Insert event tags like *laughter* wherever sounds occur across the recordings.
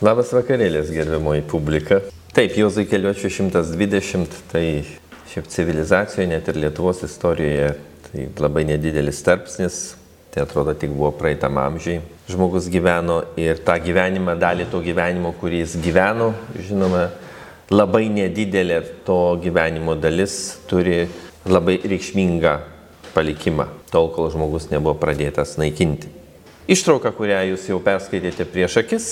Labas vakarėlis, gerbimoji publika. Taip, Jozai keliuočių 120, tai šiaip civilizacijoje, net ir Lietuvos istorijoje, tai labai nedidelis tarpsnis, tai atrodo tik buvo praeitam amžiai. Žmogus gyveno ir tą gyvenimą, dalį to gyvenimo, kurį jis gyveno, žinoma, labai nedidelė to gyvenimo dalis turi labai reikšmingą palikimą, tol kol žmogus nebuvo pradėtas naikinti. Ištrauka, kurią jūs jau perskaitėte prieš akis,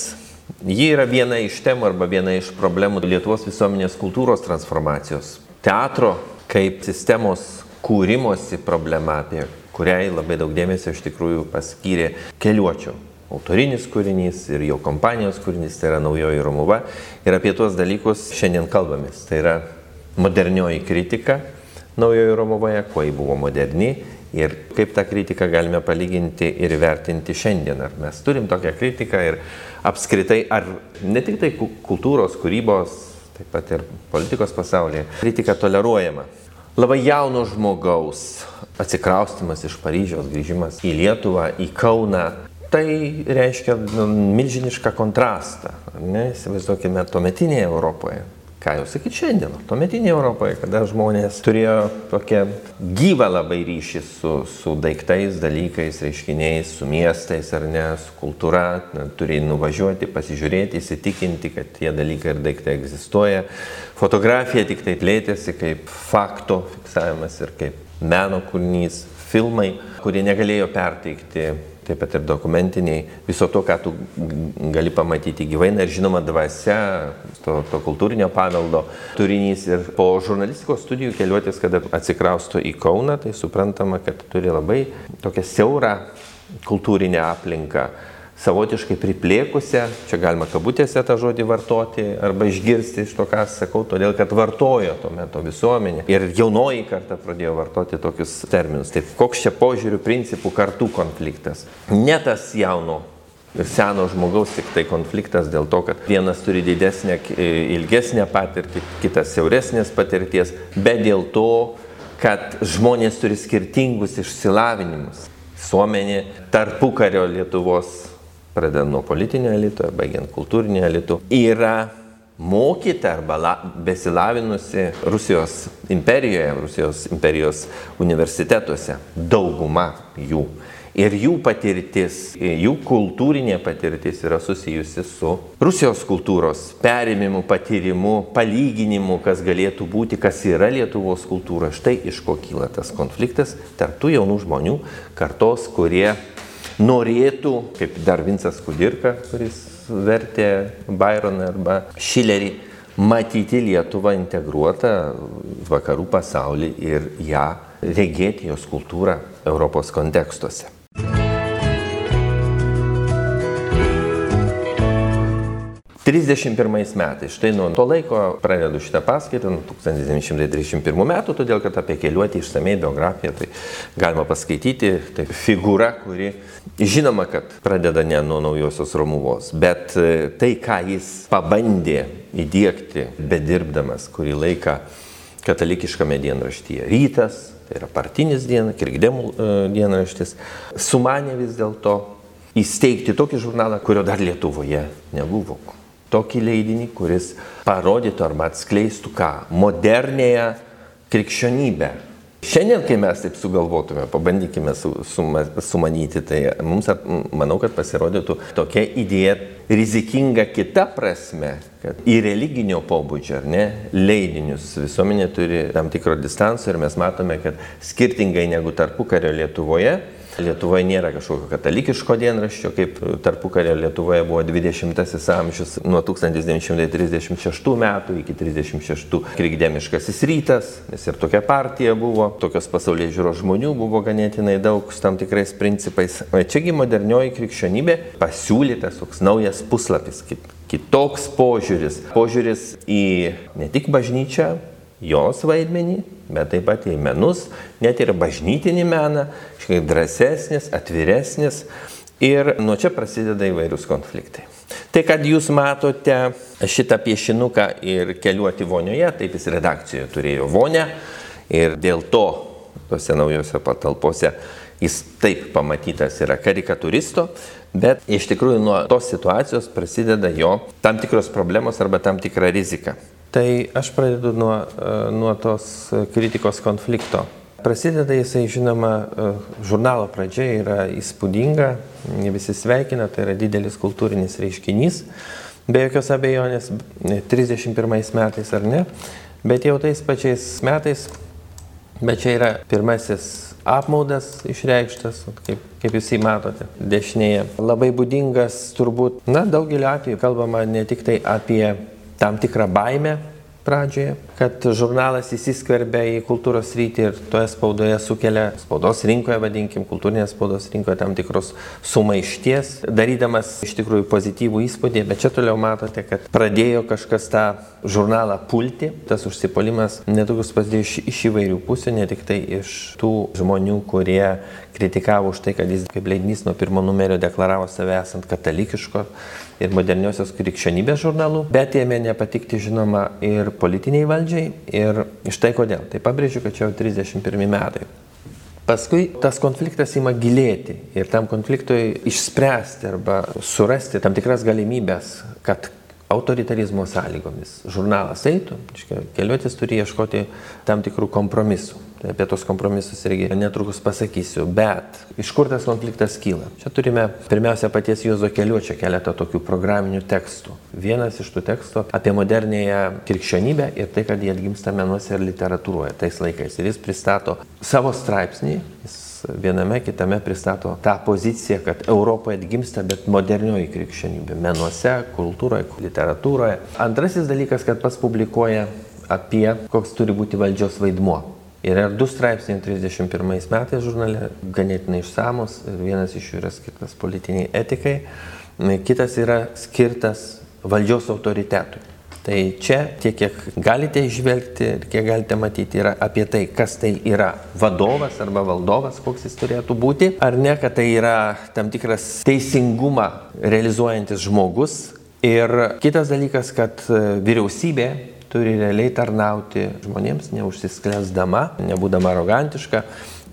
ji yra viena iš temų arba viena iš problemų Lietuvos visuomenės kultūros transformacijos. Teatro kaip sistemos kūrimosi problema, apie kuriai labai daug dėmesio iš tikrųjų paskyrė keliuočio autorinis kūrinys ir jo kompanijos kūrinys, tai yra naujoji Romuva. Ir apie tuos dalykus šiandien kalbamės. Tai yra modernioji kritika naujojo Romuvoje, kuo ji buvo moderni ir kaip tą kritiką galime palyginti ir vertinti šiandien. Ar mes turim tokią kritiką ir apskritai, ar ne tik tai kultūros, kūrybos, taip pat ir politikos pasaulyje, kritika toleruojama. Labai jauno žmogaus atsikraustimas iš Paryžiaus, grįžimas į Lietuvą, į Kauną, tai reiškia nu, milžinišką kontrastą. Įsivaizduokime tuometinėje Europoje ką jau sakyti šiandien, tuometinėje Europoje, kada žmonės turėjo tokią gyvą labai ryšį su, su daiktais, dalykais, reiškiniais, su miestais ar ne, su kultūra, turėjai nuvažiuoti, pasižiūrėti, įsitikinti, kad tie dalykai ir daiktai egzistuoja. Fotografija tik tai plėtėsi kaip fakto fiksavimas ir kaip meno kūrinys, filmai, kurie negalėjo perteikti taip pat ir dokumentiniai, viso to, ką tu gali pamatyti gyvai, ir žinoma dvasia, to, to kultūrinio paveldo turinys. Ir po žurnalistikos studijų keliuotės, kada atsikrausto į Kauną, tai suprantama, kad turi labai tokią siaurą kultūrinę aplinką savotiškai priplėkusią, čia galima kabutėse tą žodį vartoti arba išgirsti iš to, ką sakau, todėl kad vartojo tuo metu visuomenė ir jaunoji karta pradėjo vartoti tokius terminus. Tai koks čia požiūrių principų kartų konfliktas. Ne tas jauno ir seno žmogaus tik tai konfliktas dėl to, kad vienas turi didesnę, ilgesnę patirtį, kitas siauresnės patirties, bet dėl to, kad žmonės turi skirtingus išsilavinimus. Visuomenė tarpukario Lietuvos pradedant nuo politinio elito, baigiant kultūrinio elito, yra mokyta arba la, besilavinusi Rusijos imperijoje, Rusijos imperijos universitetuose, dauguma jų. Ir jų patirtis, jų kultūrinė patirtis yra susijusi su Rusijos kultūros perimimu, patyrimu, palyginimu, kas galėtų būti, kas yra Lietuvos kultūra. Štai iš ko kyla tas konfliktas tarp tų jaunų žmonių kartos, kurie norėtų, kaip dar Vincas Kudirka, kuris vertė Byroną arba Šilerį, matyti Lietuvą integruotą vakarų pasaulį ir ją regėti jos kultūrą Europos kontekstuose. 31 metais, štai nuo to laiko pradedu šitą paskaitą, nuo 1931 metų, todėl kad apie keliuotį išsamei biografiją tai galima paskaityti, tai figūra, kuri žinoma, kad pradeda ne nuo naujosios Romuvos, bet e, tai, ką jis pabandė įdėkti, bedirbdamas kurį laiką katalikiškame dienraštyje. Rytas, tai yra partinis diena, kirgdemų e, dienraštis, sumanė vis dėlto įsteigti tokį žurnalą, kurio dar Lietuvoje nebuvo tokį leidinį, kuris parodytų arba atskleistų ką? Modernėją krikščionybę. Šiandien, kai mes taip sugalvotume, pabandykime su, suma, sumanyti, tai mums, manau, kad pasirodytų tokia idėja rizikinga kita prasme, kad į religinio pobūdžio, ar ne, leidinius visuomenė turi tam tikro distanso ir mes matome, kad skirtingai negu tarpukario Lietuvoje, Lietuvoje nėra kažkokio katalikiško dienraščio, kaip tarpukario Lietuvoje buvo 20-asis amžius nuo 1936 metų iki 36 krikdemiškasis rytas, nes ir tokia partija buvo, tokios pasaulyje žiūros žmonių buvo ganėtinai daug su tam tikrais principais. Čiagi modernioji krikščionybė pasiūlytas toks naujas puslapis, kitoks požiūris. Požiūris į ne tik bažnyčią, jos vaidmenį, bet taip pat į menus, net ir bažnytinį meną, šiek tiek drąsesnis, atviresnis ir nuo čia prasideda įvairūs konfliktai. Tai, kad jūs matote šitą piešinuką ir keliuoti vonioje, taip jis redakcijoje turėjo vonę ir dėl to tose naujose patalpose jis taip pamatytas yra karikatūristo, bet iš tikrųjų nuo tos situacijos prasideda jo tam tikros problemos arba tam tikra rizika. Tai aš pradedu nuo, e, nuo tos kritikos konflikto. Prasideda jisai, žinoma, e, žurnalo pradžia yra įspūdinga, visi sveikina, tai yra didelis kultūrinis reiškinys, be jokios abejonės, 31 metais ar ne, bet jau tais pačiais metais, bet čia yra pirmasis apmaudas išreikštas, kaip, kaip jūs jį matote, dešinėje. Labai būdingas turbūt, na, daugelį atvejų kalbama ne tik tai apie tam tikrą baimę pradžioje, kad žurnalas įsiskverbia į kultūros rytį ir toje spaudoje sukelia, spaudos rinkoje, vadinkim, kultūrinės spaudos rinkoje tam tikros sumaišties, darydamas iš tikrųjų pozityvų įspūdį, bet čia toliau matote, kad pradėjo kažkas tą žurnalą pulti, tas užsipolimas netrukus prasidėjo iš, iš įvairių pusių, ne tik tai iš tų žmonių, kurie kritikavo už tai, kad jis kaip leidinys nuo pirmo numerio deklaravo save esant katalikiško ir moderniosios krikščionybės žurnalų, bet jame nepatikti žinoma ir politiniai valdžiai ir iš tai kodėl. Tai pabrėžiu, kad čia jau 31 metai. Paskui tas konfliktas ima gilėti ir tam konfliktui išspręsti arba surasti tam tikras galimybės, kad autoritarizmo sąlygomis žurnalas eitų, keliuotis turi ieškoti tam tikrų kompromisų. Tai apie tos kompromisus irgi netrukus pasakysiu. Bet iš kur tas konfliktas kyla? Čia turime pirmiausia paties Juozo Keliuočio keletą tokių programinių tekstų. Vienas iš tų tekstų apie modernėją krikščionybę ir tai, kad jie atgimsta menuose ir literatūroje tais laikais. Ir jis pristato savo straipsnį, jis viename kitame pristato tą poziciją, kad Europoje atgimsta, bet modernioji krikščionybė. Menuose, kultūroje, literatūroje. Antrasis dalykas, kad pats publikuoja apie koks turi būti valdžios vaidmuo Yra du straipsniai 31 metais žurnale, ganėtinai išsamus, vienas iš jų yra skirtas politiniai etikai, kitas yra skirtas valdžios autoritetui. Tai čia tiek, kiek galite išvelgti ir kiek galite matyti, yra apie tai, kas tai yra vadovas arba valdovas, koks jis turėtų būti, ar ne, kad tai yra tam tikras teisingumą realizuojantis žmogus. Ir kitas dalykas, kad vyriausybė turi realiai tarnauti žmonėms, neužsisklęsdama, nebūdama arogantiška.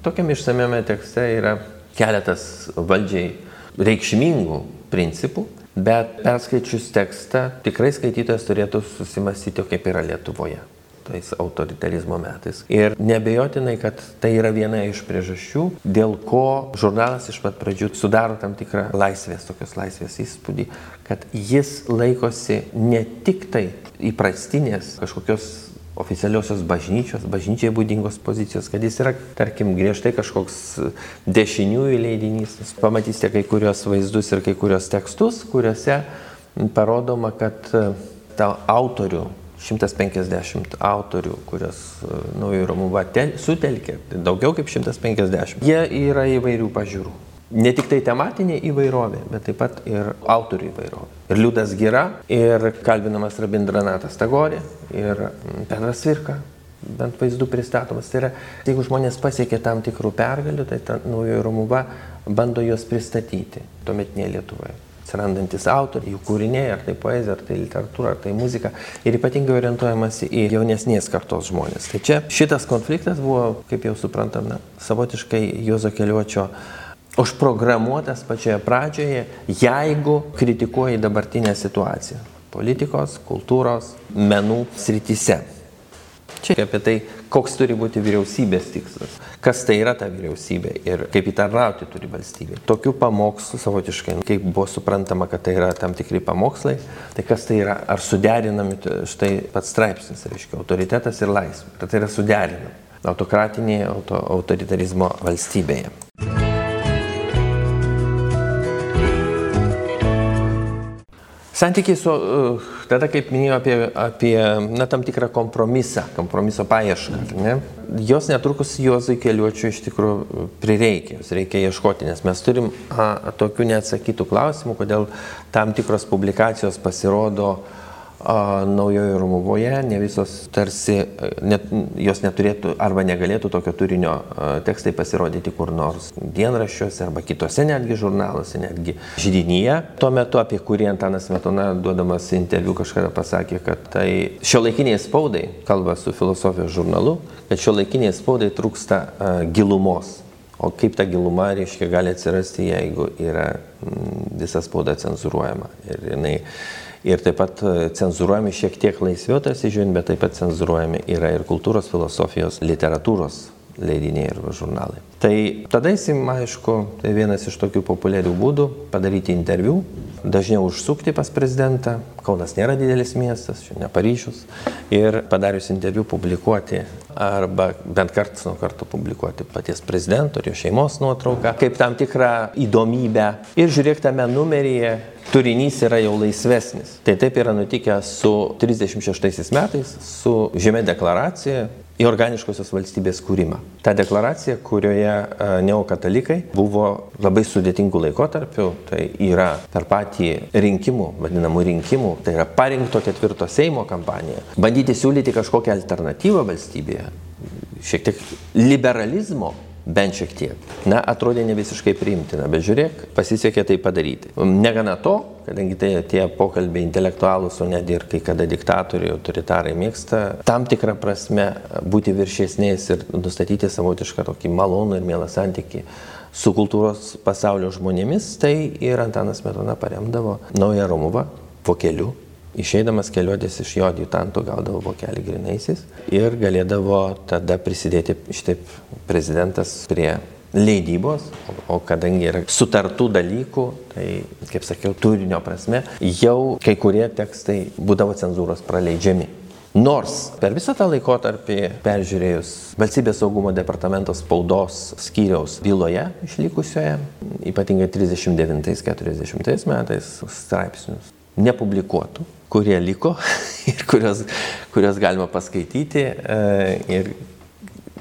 Tokiam išsamiame tekste yra keletas valdžiai reikšmingų principų, bet perskaičius tekstą tikrai skaitytojas turėtų susimastyti, kaip yra Lietuvoje tais autoritarizmo metais. Ir nebejotinai, kad tai yra viena iš priežasčių, dėl ko žurnalas iš pat pradžių sudaro tam tikrą laisvės, tokios laisvės įspūdį, kad jis laikosi ne tik tai įprastinės kažkokios oficialiosios bažnyčios, bažnyčiai būdingos pozicijos, kad jis yra, tarkim, griežtai kažkoks dešiniųjų leidinys. Pamatysite kai kurios vaizdus ir kai kurios tekstus, kuriuose parodoma, kad ta autorių 150 autorių, kurias e, Naujojo Romuva sutelkė, daugiau kaip 150. Jie yra įvairių pažiūrų. Ne tik tai tematinė įvairovė, bet taip pat ir autorių įvairovė. Ir Liudas Gira, ir kalbinamas Rabindranatas Tagorė, ir Petras Virka, bent vaizdų pristatomas. Tai yra, jeigu žmonės pasiekia tam tikrų pergalių, tai ta Naujojo Romuva bando juos pristatyti tuometinėje Lietuvoje atsirandantis autoriai, jų kūriniai, ar tai poezija, ar tai literatūra, ar tai muzika, ir ypatingai orientuojamasi į jaunesnės kartos žmonės. Tai čia šitas konfliktas buvo, kaip jau suprantame, savotiškai Juozo keliuočio užprogramuotas pačioje pradžioje, jeigu kritikuoji dabartinę situaciją politikos, kultūros, menų srityse. Čia apie tai, koks turi būti vyriausybės tikslas, kas tai yra ta vyriausybė ir kaip įtarnauti turi valstybė. Tokių pamokslų savotiškai, kaip buvo suprantama, kad tai yra tam tikri pamokslai, tai kas tai yra, ar suderinami, štai pats straipsnis, reiškia, autoritetas ir laisvė, kad tai yra suderinami autokratinėje auto, autoritarizmo valstybėje. Santykiai su, uh, tada kaip minėjau apie, apie na, tam tikrą kompromisą, kompromiso paiešką. Ne? Jos netrukus Juozui keliuočių iš tikrųjų prireikia, jos reikia ieškoti, nes mes turim a, tokių neatsakytų klausimų, kodėl tam tikros publikacijos pasirodo uh, naujojo Romuvoje, ne visos tarsi, net, jos neturėtų arba negalėtų tokio turinio tekstai pasirodyti kur nors dienraščiuose arba kitose netgi žurnaluose, netgi židinyje. Tuo metu, apie kurį Antanas Metona, duodamas interviu, kažkada pasakė, kad tai šio laikiniai spaudai, kalba su filosofijos žurnalu, kad šio laikiniai spaudai trūksta uh, gilumos. O kaip ta giluma, reiškia, gali atsirasti, jeigu yra visa spauda cenzuruojama. Ir, jinai, ir taip pat e, cenzuruojami šiek tiek laisviau, tarsi žiūrint, bet taip pat cenzuruojami yra ir kultūros, filosofijos, literatūros leidiniai ir žurnalai. Tai tada įsim, aišku, tai vienas iš tokių populiarių būdų - padaryti interviu, dažniau užsukti pas prezidentą, Kaunas nėra didelis miestas, čia ne Paryžius, ir padarius interviu publikuoti arba bent karts nuo karto publikuoti paties prezidento ir jo šeimos nuotrauką kaip tam tikrą įdomybę. Ir žiūrėk, tame numeryje turinys yra jau laisvesnis. Tai taip yra nutikę su 36 metais, su žemė deklaracija, į organiškosios valstybės kūrimą. Ta deklaracija, kurioje e, neokatalikai buvo labai sudėtingų laikotarpių, tai yra per patį rinkimų, vadinamų rinkimų, tai yra parinkto ketvirto Seimo kampanija, bandyti siūlyti kažkokią alternatyvą valstybėje, šiek tiek liberalizmo bent šiek tiek. Na, atrodė ne visiškai priimtina, bet žiūrėk, pasisekė tai padaryti. Negana to, kadangi tai tie pokalbiai intelektualūs, o net ir kai kada diktatoriai, autoritarai mėgsta tam tikrą prasme būti viršesniais ir nustatyti savotišką tokį malonų ir mielą santyki su kultūros pasaulio žmonėmis, tai ir Antanas Metona paremdavo naują Romuvą vokeliu Išeidamas keliuotis iš jo adjutanto gaudavo vokelį grinaisiais ir galėdavo tada prisidėti šitaip prezidentas prie leidybos, o kadangi yra sutartų dalykų, tai, kaip sakiau, turinio prasme, jau kai kurie tekstai būdavo cenzūros praleidžiami. Nors per visą tą laikotarpį peržiūrėjus Valstybės saugumo departamento spaudos skyriaus byloje išlikusioje, ypatingai 39-40 metais straipsnius, nepublikuotų, kurie liko *laughs* ir kurios, kurios galima paskaityti. E, ir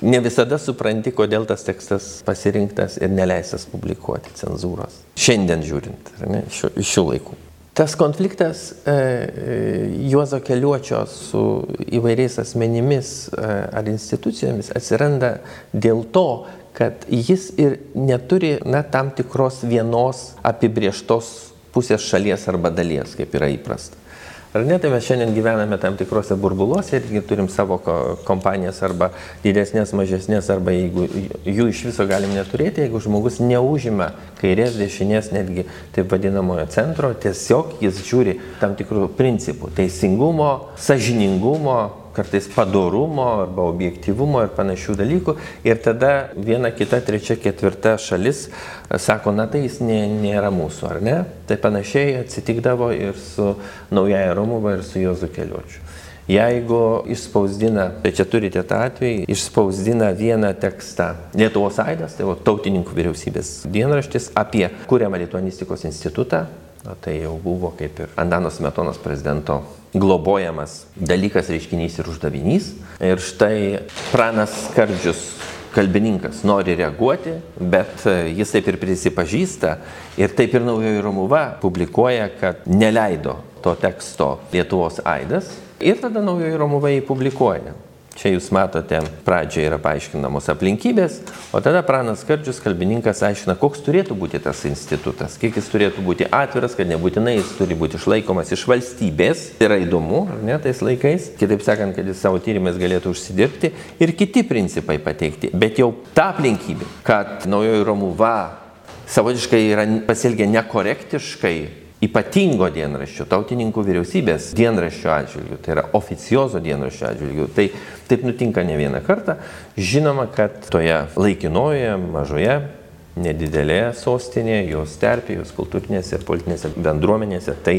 ne visada supranti, kodėl tas tekstas pasirinktas ir neleistas publikuoti cenzūros. Šiandien žiūrint, ne, šių, šių laikų. Tas konfliktas e, e, Juozo Keliuočio su įvairiais asmenimis ar institucijomis atsiranda dėl to, kad jis ir neturi na, tam tikros vienos apibrieštos pusės šalies arba dalies, kaip yra įprasta. Ar ne, tai mes šiandien gyvename tam tikrose burbuluose irgi turim savo kompanijas arba didesnės, mažesnės, arba jeigu jų iš viso galim neturėti, jeigu žmogus neužima kairės, dešinės, netgi taip vadinamojo centro, tiesiog jis žiūri tam tikrų principų - teisingumo, sažiningumo, kartais padorumo arba objektivumo ir panašių dalykų. Ir tada viena, kita, trečia, ketvirta šalis e, sako, na tai jis nė, nėra mūsų, ar ne? Tai panašiai atsitikdavo ir su Naujaja Romuva ir su Jozu Keliuočiu. Jeigu išspausdina, tai čia turite tą atvejį, išspausdina vieną tekstą Lietuvos Aidas, tai tautininkų vyriausybės dienraštis apie kuriamą Lituanistikos institutą, tai jau buvo kaip ir Andanos Metonos prezidento globojamas dalykas, reiškinys ir uždavinys. Ir štai pranas Kardžius kalbininkas nori reaguoti, bet jis taip ir prisipažįsta ir taip ir naujoji Romuva publikuoja, kad neleido to teksto Lietuvos aidas ir tada naujoji Romuva jį publikuoja. Čia jūs matote, pradžioje yra paaiškinamos aplinkybės, o tada pranas Kardžius kalbininkas aiškina, koks turėtų būti tas institutas, kiek jis turėtų būti atviras, kad nebūtinai jis turi būti išlaikomas iš valstybės. Yra įdomu, ar ne, tais laikais. Kitaip sakant, kad jis savo tyrimais galėtų užsidirbti ir kiti principai pateikti. Bet jau ta aplinkybė, kad naujoji Romuva savotiškai yra pasielgia nekorektiškai ypatingo dienraščio, tautininkų vyriausybės dienraščio atžvilgių, tai yra oficiozo dienraščio atžvilgių. Tai taip nutinka ne vieną kartą. Žinoma, kad toje laikinoje, mažoje, nedidelėje sostinėje, jos terpėje, jos kultūrinėse ir politinėse bendruomenėse tai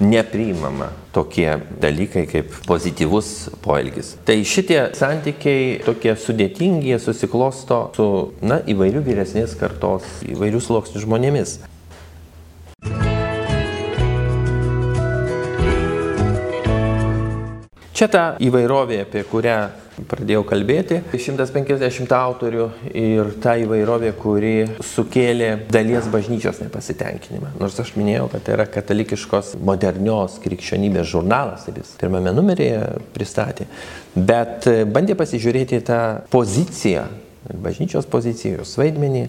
nepriimama tokie dalykai kaip pozityvus poelgis. Tai šitie santykiai tokie sudėtingi, jie susiklosto su na, įvairių vyresnės kartos, įvairių sluoksnių žmonėmis. Čia ta įvairovė, apie kurią pradėjau kalbėti. 150 autorių ir ta įvairovė, kuri sukėlė dalies bažnyčios nepasitenkinimą. Nors aš minėjau, kad tai yra katalikiškos modernios krikščionybės žurnalas, taip jis pirmame numeryje pristatė, bet bandė pasižiūrėti tą poziciją, bažnyčios poziciją, jos vaidmenį,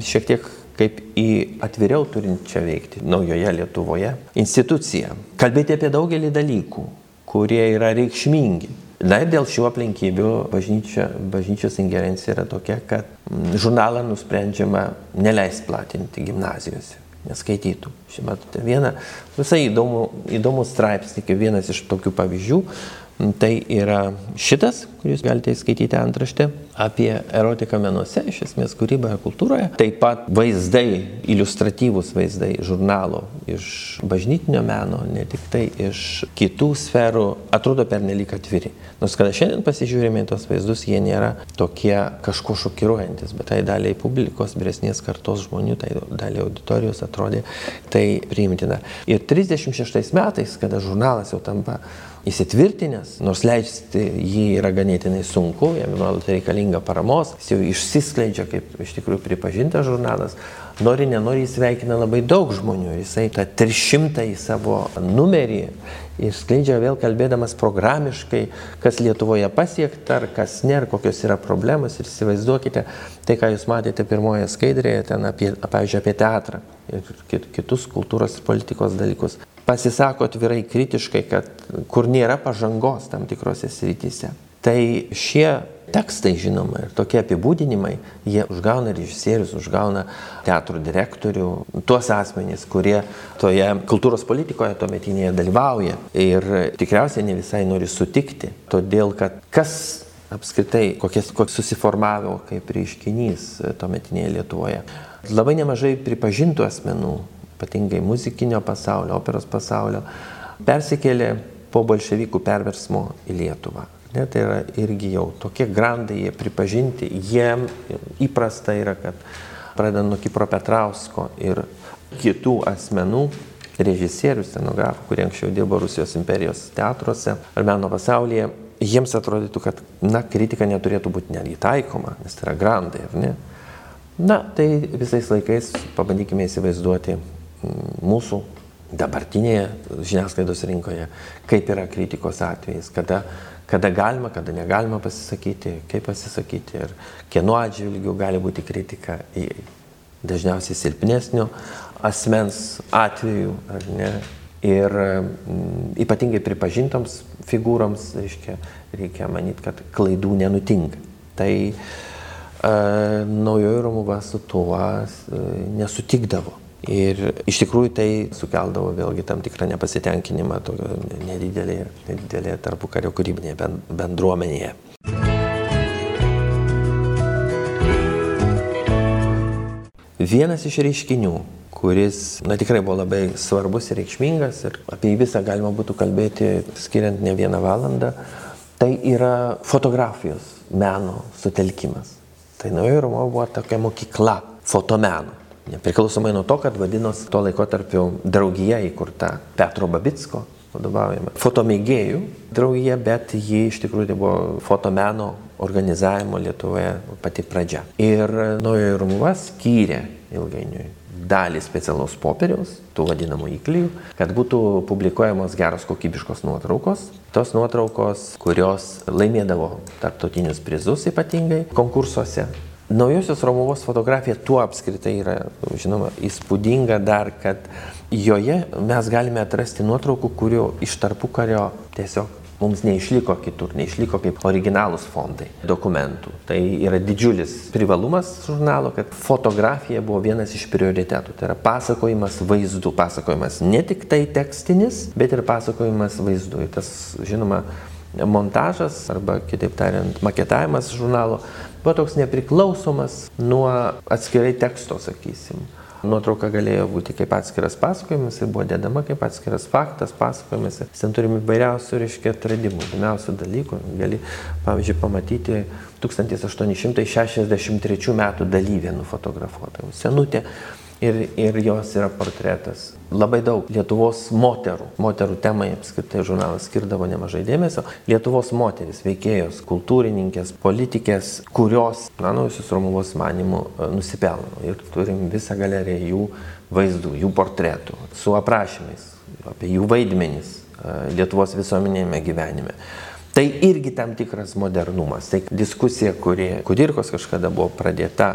šiek tiek kaip į atviriau turinčią veikti naujoje Lietuvoje instituciją. Kalbėti apie daugelį dalykų kurie yra reikšmingi. Na ir dėl šių aplinkybių bažnyčia, bažnyčios ingerencija yra tokia, kad mm, žurnalą nusprendžiama neleis platinti gimnazijose neskaitytų. Šiuo metu vieną visai įdomų, įdomų straipsnį, kaip vienas iš tokių pavyzdžių, Tai yra šitas, kuris galite įskaityti antraštę apie erotiką menuose, iš esmės kūryboje, kultūroje. Taip pat vaizdai, iliustratyvūs vaizdai žurnalo iš bažnytinio meno, ne tik tai iš kitų sferų, atrodo pernelyg atviri. Nors kada šiandien pasižiūrime į tos vaizdus, jie nėra tokie kažko šokiruojantis, bet tai daliai publikos, vyresnės kartos žmonių, tai daliai auditorijos atrodė tai priimtina. Ir 36 metais, kada žurnalas jau tampa įsitvirtinęs, nors leisti jį yra ganėtinai sunku, jam nuolat reikalinga paramos, jis jau išsiskleidžia kaip iš tikrųjų pripažintas žurnalas, nori, nenori įsveikina labai daug žmonių, jisai tą 300 į savo numerį išskleidžia vėl kalbėdamas programiškai, kas Lietuvoje pasiekta, ar kas ne, ar kokios yra problemos. Ir įsivaizduokite tai, ką jūs matėte pirmoje skaidrėje, ten apie, pavyzdžiui, apie teatrą ir kitus kultūros ir politikos dalykus pasisako atvirai kritiškai, kad kur nėra pažangos tam tikrose srityse. Tai šie tekstai, žinoma, ir tokie apibūdinimai, jie užgauna režisierius, užgauna teatro direktorių, tuos asmenys, kurie toje kultūros politikoje tuometinėje dalyvauja ir tikriausiai ne visai nori sutikti, todėl kad kas apskritai, kokias, koks susiformavo kaip reiškinys tuometinėje Lietuvoje. Labai nemažai pripažintų asmenų ypatingai muzikinio pasaulio, operos pasaulio, persikėlė po bolševikų perversmo į Lietuvą. Ne, tai yra irgi jau tokie grandai, jie pripažinti, jiem įprasta yra, kad pradedant nuo Kipro Petrausko ir kitų asmenų, režisierių, scenografų, kurie anksčiau dirbo Rusijos imperijos teatruose ar meno pasaulyje, jiems atrodytų, kad, na, kritika neturėtų būti netgi taikoma, nes tai yra grandai, ar ne? Na, tai visais laikais pabandykime įsivaizduoti mūsų dabartinėje žiniasklaidos rinkoje, kaip yra kritikos atvejais, kada, kada galima, kada negalima pasisakyti, kaip pasisakyti ir kieno atžvilgių gali būti kritika, dažniausiai silpnesnio asmens atveju, ar ne. Ir m, ypatingai pripažintoms figūroms, reiškia, reikia manyti, kad klaidų nenutinka. Tai e, naujoji Romuva su tuo e, nesutikdavo. Ir iš tikrųjų tai sukeldavo vėlgi tam tikrą nepasitenkinimą nedidelėje, nedidelėje tarpu kario kūrybinėje bendruomenėje. Vienas iš reiškinių, kuris na, tikrai buvo labai svarbus ir reikšmingas ir apie jį visą galima būtų kalbėti skiriant ne vieną valandą, tai yra fotografijos meno sutelkimas. Tai naujoji Roma buvo tokia mokykla fotomeno. Nepriklausomai nuo to, kad vadinosi tuo laikotarpiu draugija įkurta Petro Babitsko vadovaujama fotomėgėjų draugija, bet ji iš tikrųjų tai buvo fotomeno organizavimo Lietuvoje pati pradžia. Ir naujojo Rumuva skyrė ilgainiui dalį specialaus popieriaus, tų vadinamų įklijų, kad būtų publikuojamos geros kokybiškos nuotraukos. Tos nuotraukos, kurios laimėdavo tarptautinius prizus ypatingai konkursuose, Naujosios Romuvos fotografija tuo apskritai yra, žinoma, įspūdinga dar, kad joje mes galime atrasti nuotraukų, kurių iš tarpukario tiesiog mums neišliko kitur, neišliko kaip originalūs fondai dokumentų. Tai yra didžiulis privalumas žurnalo, kad fotografija buvo vienas iš prioritetų. Tai yra pasakojimas vaizdų, pasakojimas ne tik tai tekstinis, bet ir pasakojimas vaizdų. Ir tas, žinoma, montažas arba, kitaip tariant, maketavimas žurnalo buvo toks nepriklausomas nuo atskirai teksto, sakysim. Nuotrauka galėjo būti kaip atskiras pasakojimas ir buvo dedama kaip atskiras faktas, pasakojimas. Ten turime įvairiausių, reiškia, atradimų, įdomiausių dalykų. Gali, pavyzdžiui, pamatyti 1863 metų dalyvę nufotografuotą. Senutė ir, ir jos yra portretas. Labai daug Lietuvos moterų, moterų temai apskritai žurnalas skirdavo nemažai dėmesio. Lietuvos moteris, veikėjos, kultūrininkės, politikės, kurios, na, naujusius Romuvos manimų e, nusipelno. Ir turim visą galeriją jų vaizdų, jų portretų, su aprašymais apie jų vaidmenys e, Lietuvos visuomenėme gyvenime. Tai irgi tam tikras modernumas. Tai diskusija, kuri Kudirkos kažkada buvo pradėta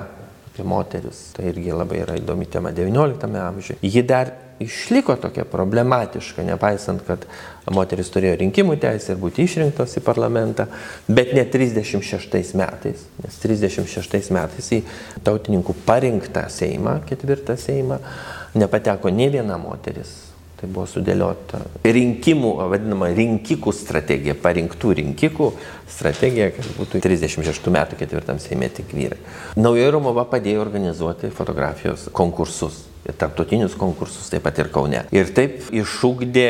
apie moteris. Tai irgi labai yra įdomi tema XIX amžiuje. Ji dar išliko tokia problematiška, nepaisant, kad moteris turėjo rinkimų teisę ir būti išrinktos į parlamentą, bet ne 36 metais, nes 36 metais į tautininkų parinktą Seimą, ketvirtą Seimą, nepateko ne viena moteris. Tai buvo sudėliota rinkimų, vadinama rinkikų strategija, parinktų rinkikų strategija, kad būtų 36 metų ketvirtam Seime tik vyrai. Naujoji Romova padėjo organizuoti fotografijos konkursus tarptautinius konkursus, taip pat ir Kaune. Ir taip išūkdė,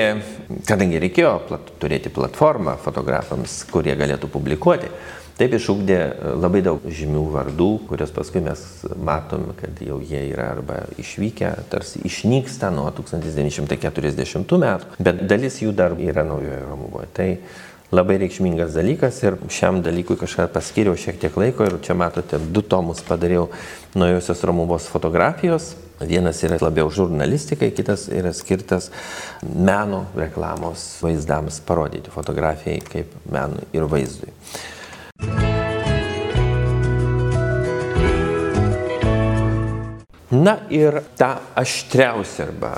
kadangi reikėjo plat, turėti platformą fotografams, kurie galėtų publikuoti, taip išūkdė labai daug žymių vardų, kurios paskui mes matom, kad jau jie yra arba išvykę, tarsi išnyksta nuo 1940 metų, bet dalis jų dar yra naujoje Romuvoje. Tai labai reikšmingas dalykas ir šiam dalykui kažką paskiriau šiek tiek laiko ir čia matote, du tomus padariau naujosios Romuvos fotografijos Vienas yra labiau žurnalistikai, kitas yra skirtas meno reklamos vaizdams parodyti, fotografijai kaip menui ir vaizdui. Na ir ta aštriausia arba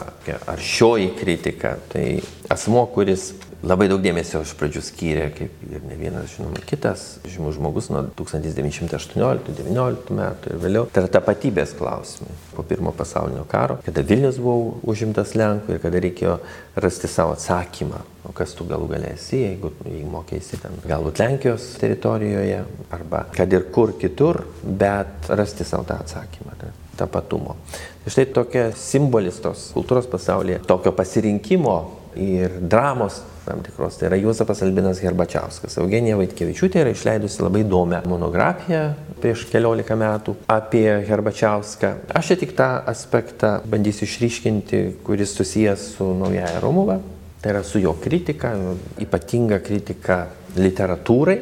aršioji kritika, tai asmo, kuris labai daug dėmesio iš pradžių skyrė, kaip ir ne vienas, žinoma, kitas žymus žmogus nuo 1918-19 metų ir vėliau. Tai yra tapatybės klausimai. Po pirmo pasaulinio karo, kada Vilnius buvo užimtas Lenkų ir kada reikėjo rasti savo atsakymą, o kas tu galų galėsi, jeigu, jeigu mokėsi ten galbūt Lenkijos teritorijoje arba kad ir kur kitur, bet rasti savo tą atsakymą. Tai tapatumo. Tai štai tokia simbolis tos kultūros pasaulyje, tokio pasirinkimo ir dramos tam tikros. Tai yra Juozapas Albinas Herbačiauskas. Eugenija Vaitkevičiūtė yra išleidusi labai įdomią monografiją prieš keliolika metų apie Herbačiauską. Aš čia tik tą aspektą bandysiu išryškinti, kuris susijęs su Naujaja Romuva. Tai yra su jo kritika, ypatinga kritika literatūrai,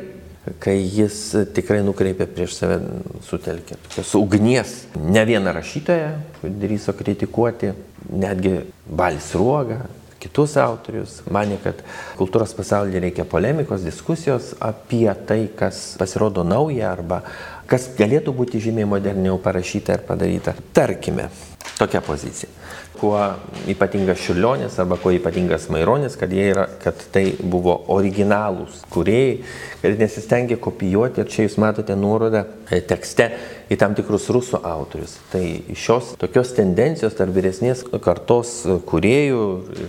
kai jis tikrai nukreipė prieš save, sutelkė tokios ugnies. Ne vieną rašytoją drįso kritikuoti, netgi Balis Ruoga, kitus autorius, mane, kad kultūros pasaulyje reikia polemikos, diskusijos apie tai, kas pasirodo nauja arba kas galėtų būti žymiai moderniau parašyta ir padaryta. Tarkime, tokia pozicija kuo ypatingas Šilionis arba kuo ypatingas Maironis, kad, yra, kad tai buvo originalūs kuriejai, kad nesistengė kopijuoti ir čia jūs matote nuorodą e, tekste į tam tikrus rusų autorius. Tai šios tokios tendencijos tarp vyresnės kartos kuriejų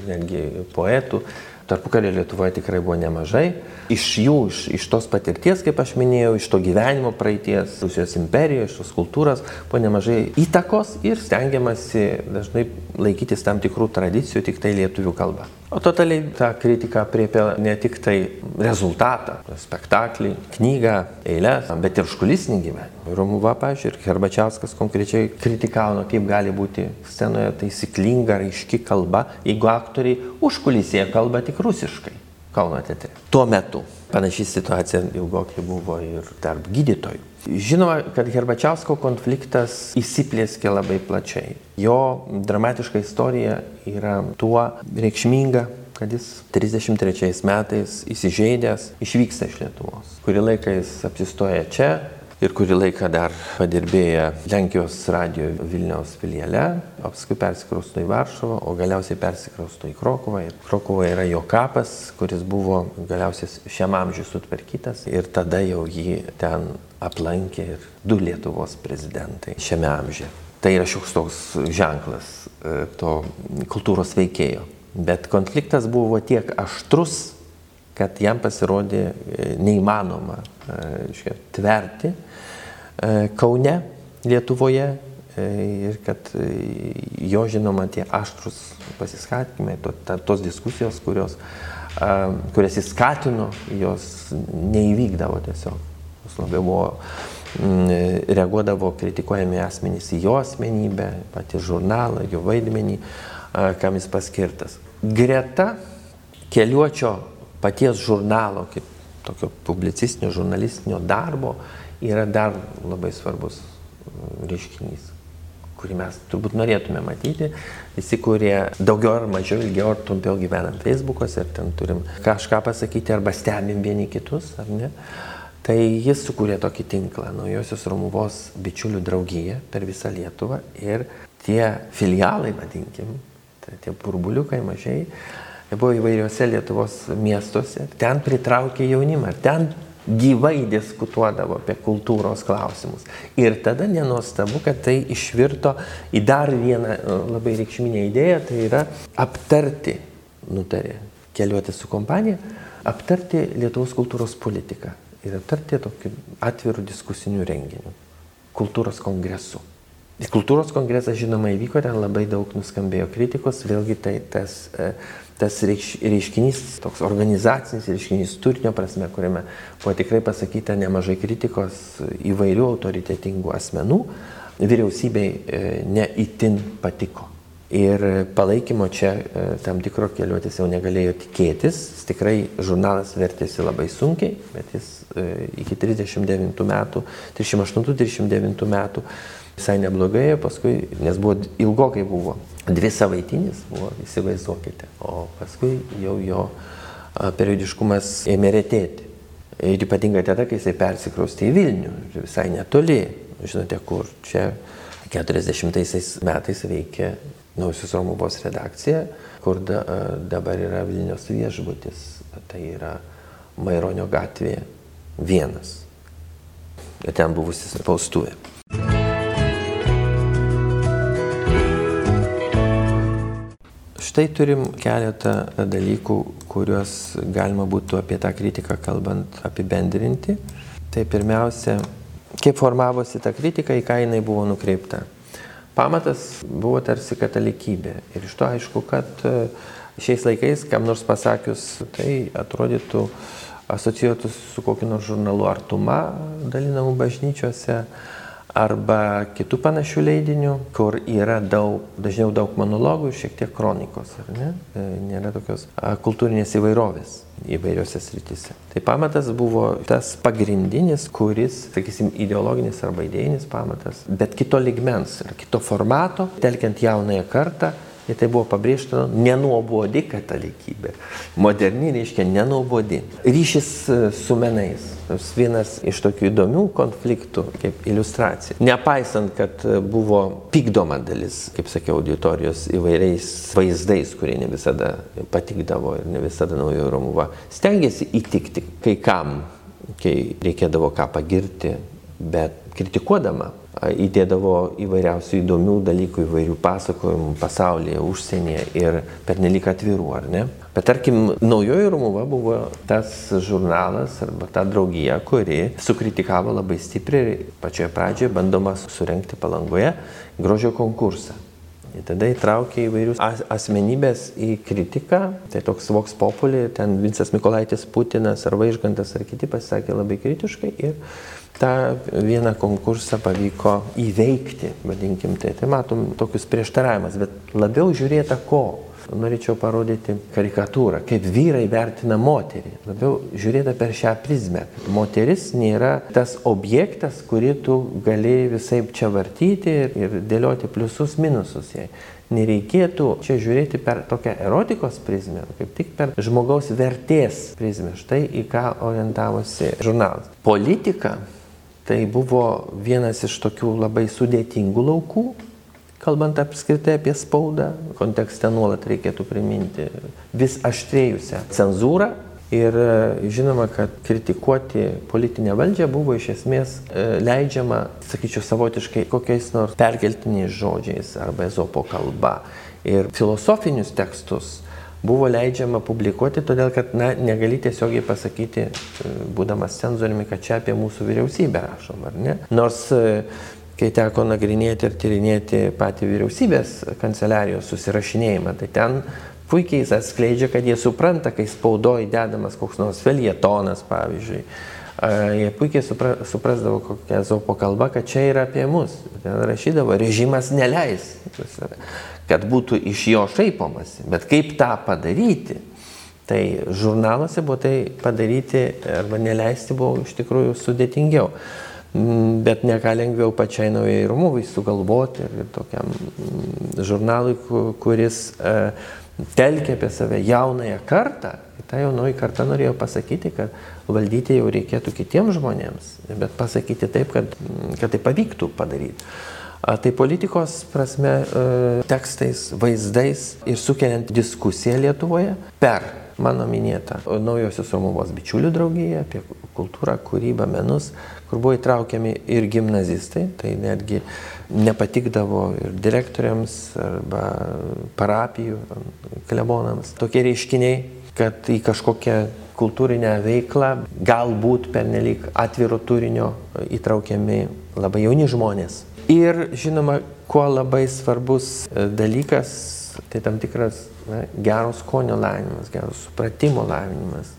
netgi poetų tarpukario Lietuvoje tikrai buvo nemažai. Iš jų, iš, iš tos patirties, kaip aš minėjau, iš to gyvenimo praeities, Rusijos imperijoje, iš tos kultūros, buvo nemažai įtakos ir stengiamasi dažnai laikytis tam tikrų tradicijų tik tai lietuvių kalba. O totaliai ta kritika priepia ne tik tai rezultatą, spektaklį, knygą, eilės, bet ir škulisinį gyvenimą. Romuva, pažiūrėjau, ir Herbačiauskas konkrečiai kritikavo, kaip gali būti scenoje taisyklinga, aiški kalba, jeigu aktoriai užkulisėje kalba tik rusiškai. Kauno teatre. Tuo metu panaši situacija ilgokai buvo ir tarp gydytojų. Žinoma, kad Herbačiausko konfliktas įsiplėskė labai plačiai. Jo dramatiška istorija yra tuo reikšminga, kad jis 33 metais įsižeidęs išvyksta iš Lietuvos. Kurį laiką jis apsistoja čia, ir kurį laiką dar padirbėję Lenkijos radio Vilniaus filiale, o paskui persikrausto į Varšuvą, o galiausiai persikrausto į Krokovą. Ir Krokovoje yra jo kapas, kuris buvo galiausiai šiam amžiui sutvarkytas ir tada jau jį ten aplankė ir du Lietuvos prezidentai šiame amžiuje. Tai yra šioks toks ženklas e, to kultūros veikėjo. Bet konfliktas buvo tiek aštrus, kad jam pasirodė e, neįmanoma reiškia, tverti E, Kaune, Lietuvoje e, ir kad e, jo žinoma tie aštrus pasiskatimai, to, tos diskusijos, kurios, kurias jis skatino, jos neįvykdavo tiesiog. Jos labiau buvo, reaguodavo kritikuojami asmenys į jo asmenybę, patį žurnalą, jo vaidmenį, kam jis paskirtas. Greta keliuočio paties žurnalo, kaip tokio publicistinio, žurnalistinio darbo, yra dar labai svarbus mm, reiškinys, kurį mes turbūt norėtume matyti. Visi, kurie daugiau ar mažiau, ilgiau ar trumpiau gyvenam Facebook'ose ir ten turim kažką pasakyti arba stebim vieni kitus, ar ne, Tai jis sukūrė tokį tinklą, naujosios Romuvos bičiulių draugiją per visą Lietuvą ir tie filialai, vadinkim, tai tie burbuliukai mažiai, buvo įvairiuose Lietuvos miestuose, ten pritraukė jaunimą, ten gyvai diskutuodavo apie kultūros klausimus. Ir tada nenuostabu, kad tai išvirto į dar vieną e, labai reikšminę idėją, tai yra aptarti, nutarė keliuoti su kompanija, aptarti Lietuvos kultūros politiką ir aptarti tokį atvirų diskusinių renginių, kultūros kongresų. Kultūros kongresas, žinoma, įvyko, ten labai daug nuskambėjo kritikos, vėlgi tai tas, e, tas reiš, reiškinys, toks organizacinis reiškinys turinio prasme, kuriame buvo tikrai pasakyta nemažai kritikos įvairių autoritetingų asmenų, vyriausybei e, neįtin patiko. Ir palaikymo čia e, tam tikro keliuotis jau negalėjo tikėtis. Tikrai žurnalas vertėsi labai sunkiai, bet jis e, iki 39 metų, 38-39 metų visai neblogai, paskui, nes buvo ilgokai buvo, dvi savaitinis buvo, įsivaizduokite, o paskui jau jo periodiškumas ėmė retėti. Ir ypatingai tada, kai jisai persikraustė į Vilnių, visai netoli, žinote kur, čia 40 metais veikė Nausios Romuvos redakcija, kur da, dabar yra Vilnius viešbutis. Tai yra Maironio gatvėje vienas. Ten buvusi spaustuvė. Štai turim keletą dalykų, kuriuos galima būtų apie tą kritiką kalbant apibendrinti. Tai pirmiausia, kaip formavosi ta kritika, į ką jinai buvo nukreipta. Pamatas buvo tarsi katalikybė. Ir iš to aišku, kad e, šiais laikais, kam nors pasakius, tai atrodytų asocijuotų su kokiu nors žurnalu Artuma dalinamu bažnyčiose arba kitų panašių leidinių, kur yra daug, dažniau daug monologų ir šiek tiek kronikos, ar ne? E, nėra tokios kultūrinės įvairovės įvairiose srityse. Tai pamatas buvo tas pagrindinis, kuris, sakysim, ideologinis arba idėjinis pamatas, bet kito ligmens ir kito formato, telkiant jaunąją kartą Ir tai buvo pabrėžta nenuobodi katalikybė. Moderni reiškia nenuobodi. Ryšys e, su menais. Tas vienas iš tokių įdomių konfliktų, kaip iliustracija. Nepaisant, kad e, buvo pykdoma dalis, kaip sakiau, auditorijos įvairiais vaizdais, kurie ne visada patikdavo ir ne visada naujojo Romuva, stengiasi įtikti kai kam, kai reikėdavo ką pagirti, bet kritikuodama įdėdavo įvairiausių įdomių dalykų, įvairių pasakojimų pasaulyje, užsienyje ir pernelik atvirų, ar ne? Bet tarkim, naujoji Romuva buvo tas žurnalas arba ta draugija, kuri sukritikavo labai stipriai pačioje pradžioje bandoma surenkti palangoje grožio konkursą. Ir tada įtraukė įvairius asmenybės į kritiką, tai toks Vox Populi, ten Vincas Mikolaitis Putinas ar Vaižgantas ar kiti pasisakė labai kritiškai ir tą vieną konkursą pavyko įveikti, vadinkim tai. Tai matom tokius prieštaravimus, bet labiau žiūrėta ko. Norėčiau parodyti karikatūrą, kaip vyrai vertina moterį. Labiau žiūrėta per šią prizmę. Moteris nėra tas objektas, kurį tu gali visai čia vartyti ir dėlioti pliusus, minusus jai nereikėtų čia žiūrėti per tokią erotikos prizmę, kaip tik per žmogaus vertės prizmę. Štai į ką orientavosi žurnalas. Politika Tai buvo vienas iš tokių labai sudėtingų laukų, kalbant apskritai apie spaudą, kontekste nuolat reikėtų priminti vis aštrėjusią cenzūrą. Ir e, žinoma, kad kritikuoti politinę valdžią buvo iš esmės e, leidžiama, sakyčiau, savotiškai kokiais nors perkeltiniais žodžiais arba ezopo kalba. Ir filosofinius tekstus buvo leidžiama publikuoti, todėl kad na, negali tiesiogiai pasakyti, e, būdamas cenzoriumi, kad čia apie mūsų vyriausybę rašom, ar ne? Nors e, kai teko nagrinėti ir tyrinėti patį vyriausybės kanceliarijos susirašinėjimą, tai ten puikiai jis atskleidžia, kad jie supranta, kai spaudoji dedamas koks nors felietonas, pavyzdžiui. Jie puikiai supra, suprasdavo kokią zopo kalbą, kad čia yra apie mus. Ten rašydavo, režimas neleis kad būtų iš jo šaipomasi. Bet kaip tą padaryti? Tai žurnaluose buvo tai padaryti arba neleisti buvo iš tikrųjų sudėtingiau. Mm, bet ne ką lengviau pačiai naujai Romuvai sugalvoti ir tokiam mm, žurnalui, kuris e, telkia apie save jaunąją kartą, ta jaunoji karta norėjo pasakyti, kad valdyti jau reikėtų kitiems žmonėms, bet pasakyti taip, kad, kad tai pavyktų padaryti. Tai politikos prasme tekstais, vaizdais ir sukeliant diskusiją Lietuvoje per mano minėtą naujosios Romuvos bičiulių draugiją apie kultūrą, kūrybą, menus, kur buvo įtraukiami ir gimnazistai, tai netgi nepatikdavo ir direktoriams arba parapijų klebonams tokie reiškiniai, kad į kažkokią kultūrinę veiklą galbūt pernelyg atviro turinio įtraukiami labai jauni žmonės. Ir žinoma, kuo labai svarbus dalykas, tai tam tikras na, gero skonio lavinimas, gero supratimo lavinimas.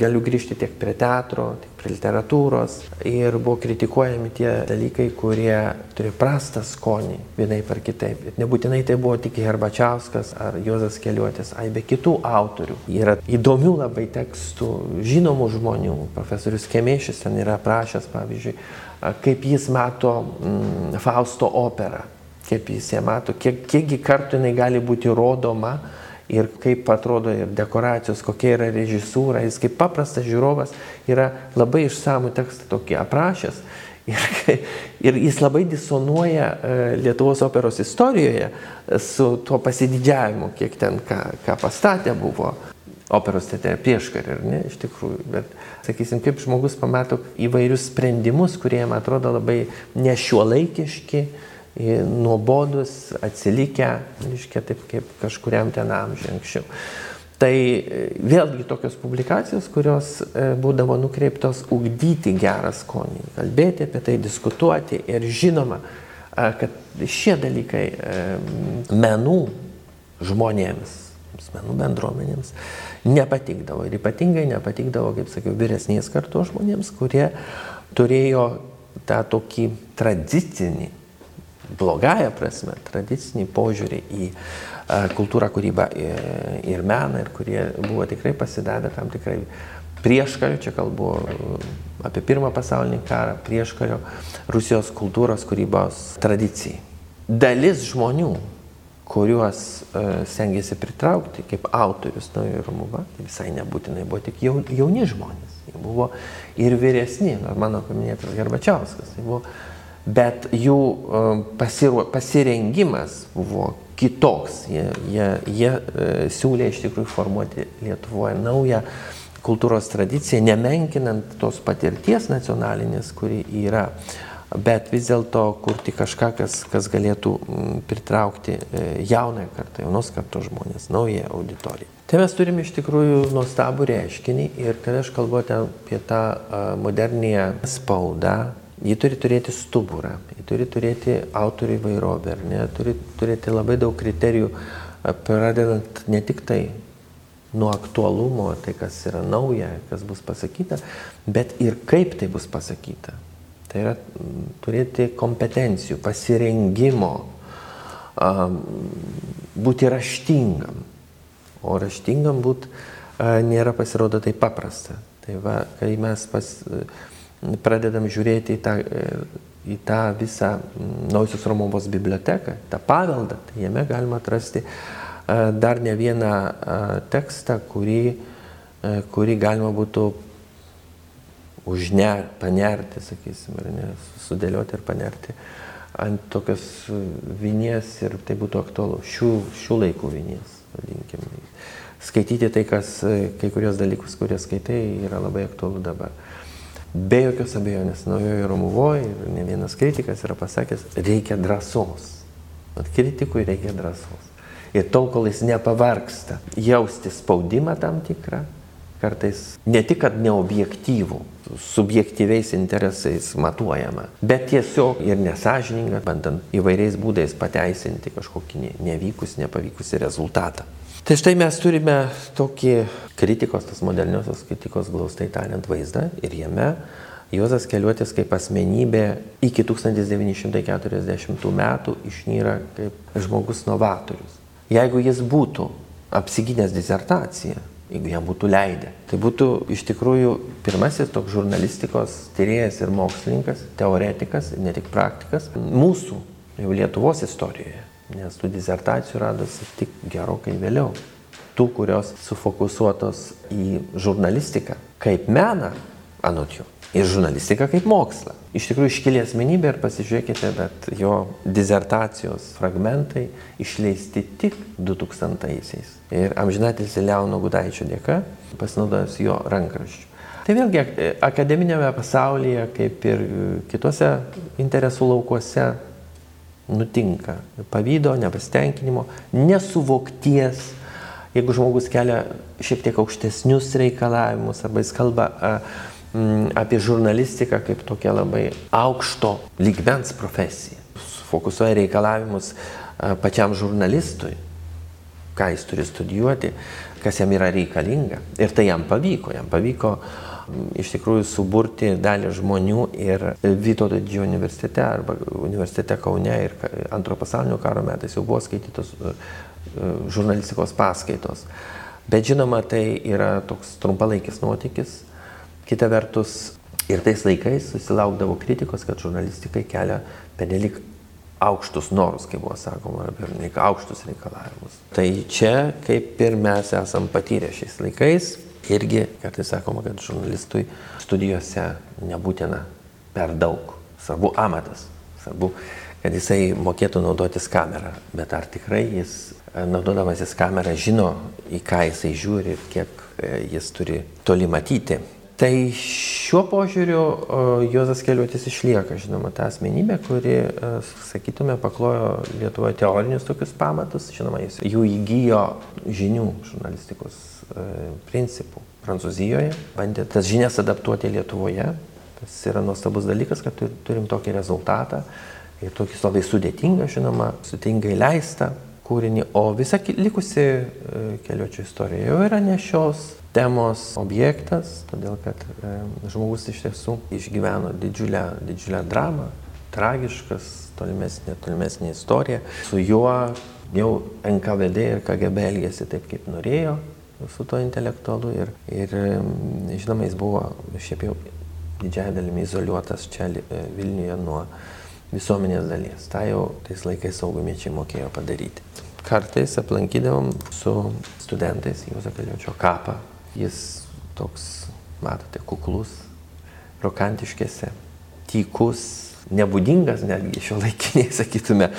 Galiu grįžti tiek prie teatro, tiek prie literatūros. Ir buvo kritikuojami tie dalykai, kurie turi prastą skonį vienaip ar kitaip. Ir nebūtinai tai buvo tik Herbačiauskas ar Jozas Keliuotis, ai be kitų autorių. Yra įdomių labai tekstų, žinomų žmonių. Profesorius Kemėšis ten yra prašęs, pavyzdžiui, kaip jis mato mm, Fausto operą kaip jis ją mato, kiek, kiekgi kartų jinai gali būti rodoma ir kaip atrodo ir dekoracijos, kokia yra režisūra. Jis kaip paprastas žiūrovas yra labai išsamų tekstą tokį aprašęs. Ir, *laughs* ir jis labai disonuoja e, Lietuvos operos istorijoje su tuo pasididžiavimu, kiek ten ką, ką pastatė buvo operos teatre prieškarį, ar ne, iš tikrųjų. Bet, sakysim, kaip žmogus pamato įvairius sprendimus, kurie jam atrodo labai nešiuolaikiški, nuobodus, atsilikę, reiškia, taip kaip kažkuriam ten amžiui anksčiau. Tai e, vėlgi tokios publikacijos, kurios e, būdavo nukreiptos ugdyti gerą skonį, kalbėti apie tai, diskutuoti ir žinoma, kad šie dalykai menų žmonėms, menų bendruomenėms nepatikdavo. Ir ypatingai nepatikdavo, kaip sakiau, vyresnės kartos žmonėms, kurie turėjo tą tokį tradicinį blogąją prasme, tradicinį požiūrį į kultūrą, kūrybą ir meną, ir kurie buvo tikrai pasidavę tam tikrai prieškario, čia kalbu apie Pirmą pasaulinį karą, prieškario Rusijos kultūros kūrybos tradicijai. Dalis žmonių, kuriuos uh, stengiasi pritraukti kaip autorius naujojo Romuva, tai visai nebūtinai buvo tik jauni žmonės. Jie buvo ir vyresni, mano paminėtas Garbačiauskas. Tai buvo bet jų um, pasiru, pasirengimas buvo kitoks. Jie, jie, jie e, siūlė iš tikrųjų formuoti Lietuvoje naują kultūros tradiciją, nemenkinant tos patirties nacionalinės, kuri yra, bet vis dėlto kurti kažką, kas, kas galėtų pritraukti e, jaunąją kartą, jaunos kartos žmonės, naują auditoriją. Tai mes turime iš tikrųjų nuostabų reiškinį ir kada aš kalbu apie tą modernėją spaudą, Ji turi turėti stuburą, ji turi turėti autorių įvairovę, ar ne, turi turėti labai daug kriterijų, pradedant ne tik tai nuo aktualumo, tai kas yra nauja, kas bus pasakyta, bet ir kaip tai bus pasakyta. Tai yra turėti kompetencijų, pasirengimo, būti raštingam. O raštingam būti nėra pasirodo taip paprasta. Tai va, kai mes pas, pradedam žiūrėti į tą, į tą visą Nausios Romovos biblioteką, tą paveldą, tai jame galima atrasti dar ne vieną tekstą, kurį, kurį galima būtų užner, panerti, sakysim, ir ne, sudėlioti ir panerti ant tokios vinies ir tai būtų aktualu šių, šių laikų vinies, vadinkim. Skaityti tai, kas, kai kurios dalykus, kurie skaitai, yra labai aktualu dabar. Be jokios abejonės, naujojo Romuvoje ir ne vienas kritikas yra pasakęs, reikia drąsos. At kritikui reikia drąsos. Ir tol, kol jis nepavarksta jausti spaudimą tam tikrą, kartais ne tik, kad neobjektyvų, subjektyviais interesais matuojama, bet tiesiog ir nesažininga, bandant įvairiais būdais pateisinti kažkokį nevykus, nepavykusi rezultatą. Tai štai mes turime tokį kritikos, tas moderniosios kritikos glaustai tariant vaizdą ir jame Juozas Keliuotis kaip asmenybė iki 1940 metų išnyra kaip žmogus novatorius. Jeigu jis būtų apsigynęs disertaciją, jeigu jam būtų leidę, tai būtų iš tikrųjų pirmasis toks žurnalistikos tyrėjas ir mokslininkas, teoretikas, ne tik praktikas, mūsų jau Lietuvos istorijoje nes tų disertacijų radosi tik gerokai vėliau. Tų, kurios sufokusuotos į žurnalistiką kaip meną, anot jų, ir žurnalistiką kaip mokslą. Iš tikrųjų iškilė asmenybė ir pasižiūrėkite, bet jo dizertacijos fragmentai išleisti tik 2000-aisiais. Ir amžinatilsi Leono Gudaičio dėka, pasinaudojus jo rankraščiu. Tai vėlgi akademinėme pasaulyje, kaip ir kitose interesų laukuose, nutinka pavydo, nepasitenkinimo, nesuvokties. Jeigu žmogus kelia šiek tiek aukštesnius reikalavimus arba jis kalba a, m, apie žurnalistiką kaip tokią labai aukšto lygmens profesiją, fokusuoja reikalavimus a, pačiam žurnalistui, ką jis turi studijuoti, kas jam yra reikalinga. Ir tai jam pavyko, jam pavyko iš tikrųjų suburti dalį žmonių ir Vytauto didžiojo universitete arba universitete Kaune ir antro pasaulinio karo metais jau buvo skaitytos žurnalistikos paskaitos. Bet žinoma, tai yra toks trumpalaikis nuotykis. Kita vertus, ir tais laikais susilaukdavo kritikos, kad žurnalistikai kelia penelik aukštus norus, kaip buvo sakoma, ar pernelik aukštus reikalavimus. Tai čia, kaip ir mes esam patyrę šiais laikais, irgi kartais sakoma, kad žurnalistui studijose nebūtina per daug. Svarbu amatas, svarbu, kad jisai mokėtų naudotis kamerą. Bet ar tikrai jis, e, naudodamasis kamerą, žino, į ką jisai žiūri ir kiek e, jis turi toli matyti. Tai šiuo požiūriu Juozas Keliuotis išlieka, žinoma, ta asmenybė, kuri, e, sakytume, paklojo Lietuvoje teorinius tokius pamatus, žinoma, jis jų įgyjo žinių žurnalistikos principų. Prancūzijoje, bandė tas žinias adaptuoti Lietuvoje. Tas yra nuostabus dalykas, kad turim tokį rezultatą ir tokį labai sudėtingą, žinoma, sutingai leistą kūrinį, o visa likusi e, keliuočio istorija jau yra ne šios temos objektas, todėl kad e, žmogus iš tiesų išgyveno didžiulę, didžiulę dramą, tragiškas, tolimesnė, tolimesnė istorija. Su juo jau NKVD ir KGB elgėsi taip, kaip norėjo, su to intelektualu ir, ir žinoma, jis buvo šiaip jau didžiąją dalimi izoliuotas čia e, Vilniuje nuo visuomenės dalies. Ta jau tais laikais saugumiečiai mokėjo padaryti. Kartais aplankydavom su studentais Juozo Kaliočio kapą. Jis toks, matote, kuklus, rokantiškėse, tykus, nebūdingas netgi šio laikiniai, *laughs* sakytume,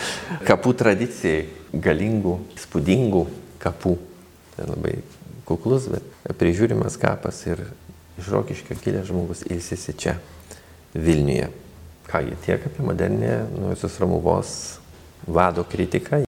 kapų tradicijai, galingų, spūdingų kapų. Tai labai kuklus, bet prižiūrimas kapas ir iš Rokiškio kilęs žmogus ilsisi čia, Vilniuje. Kągi tiek apie modernę Nuosios Ramuvos vado kritiką.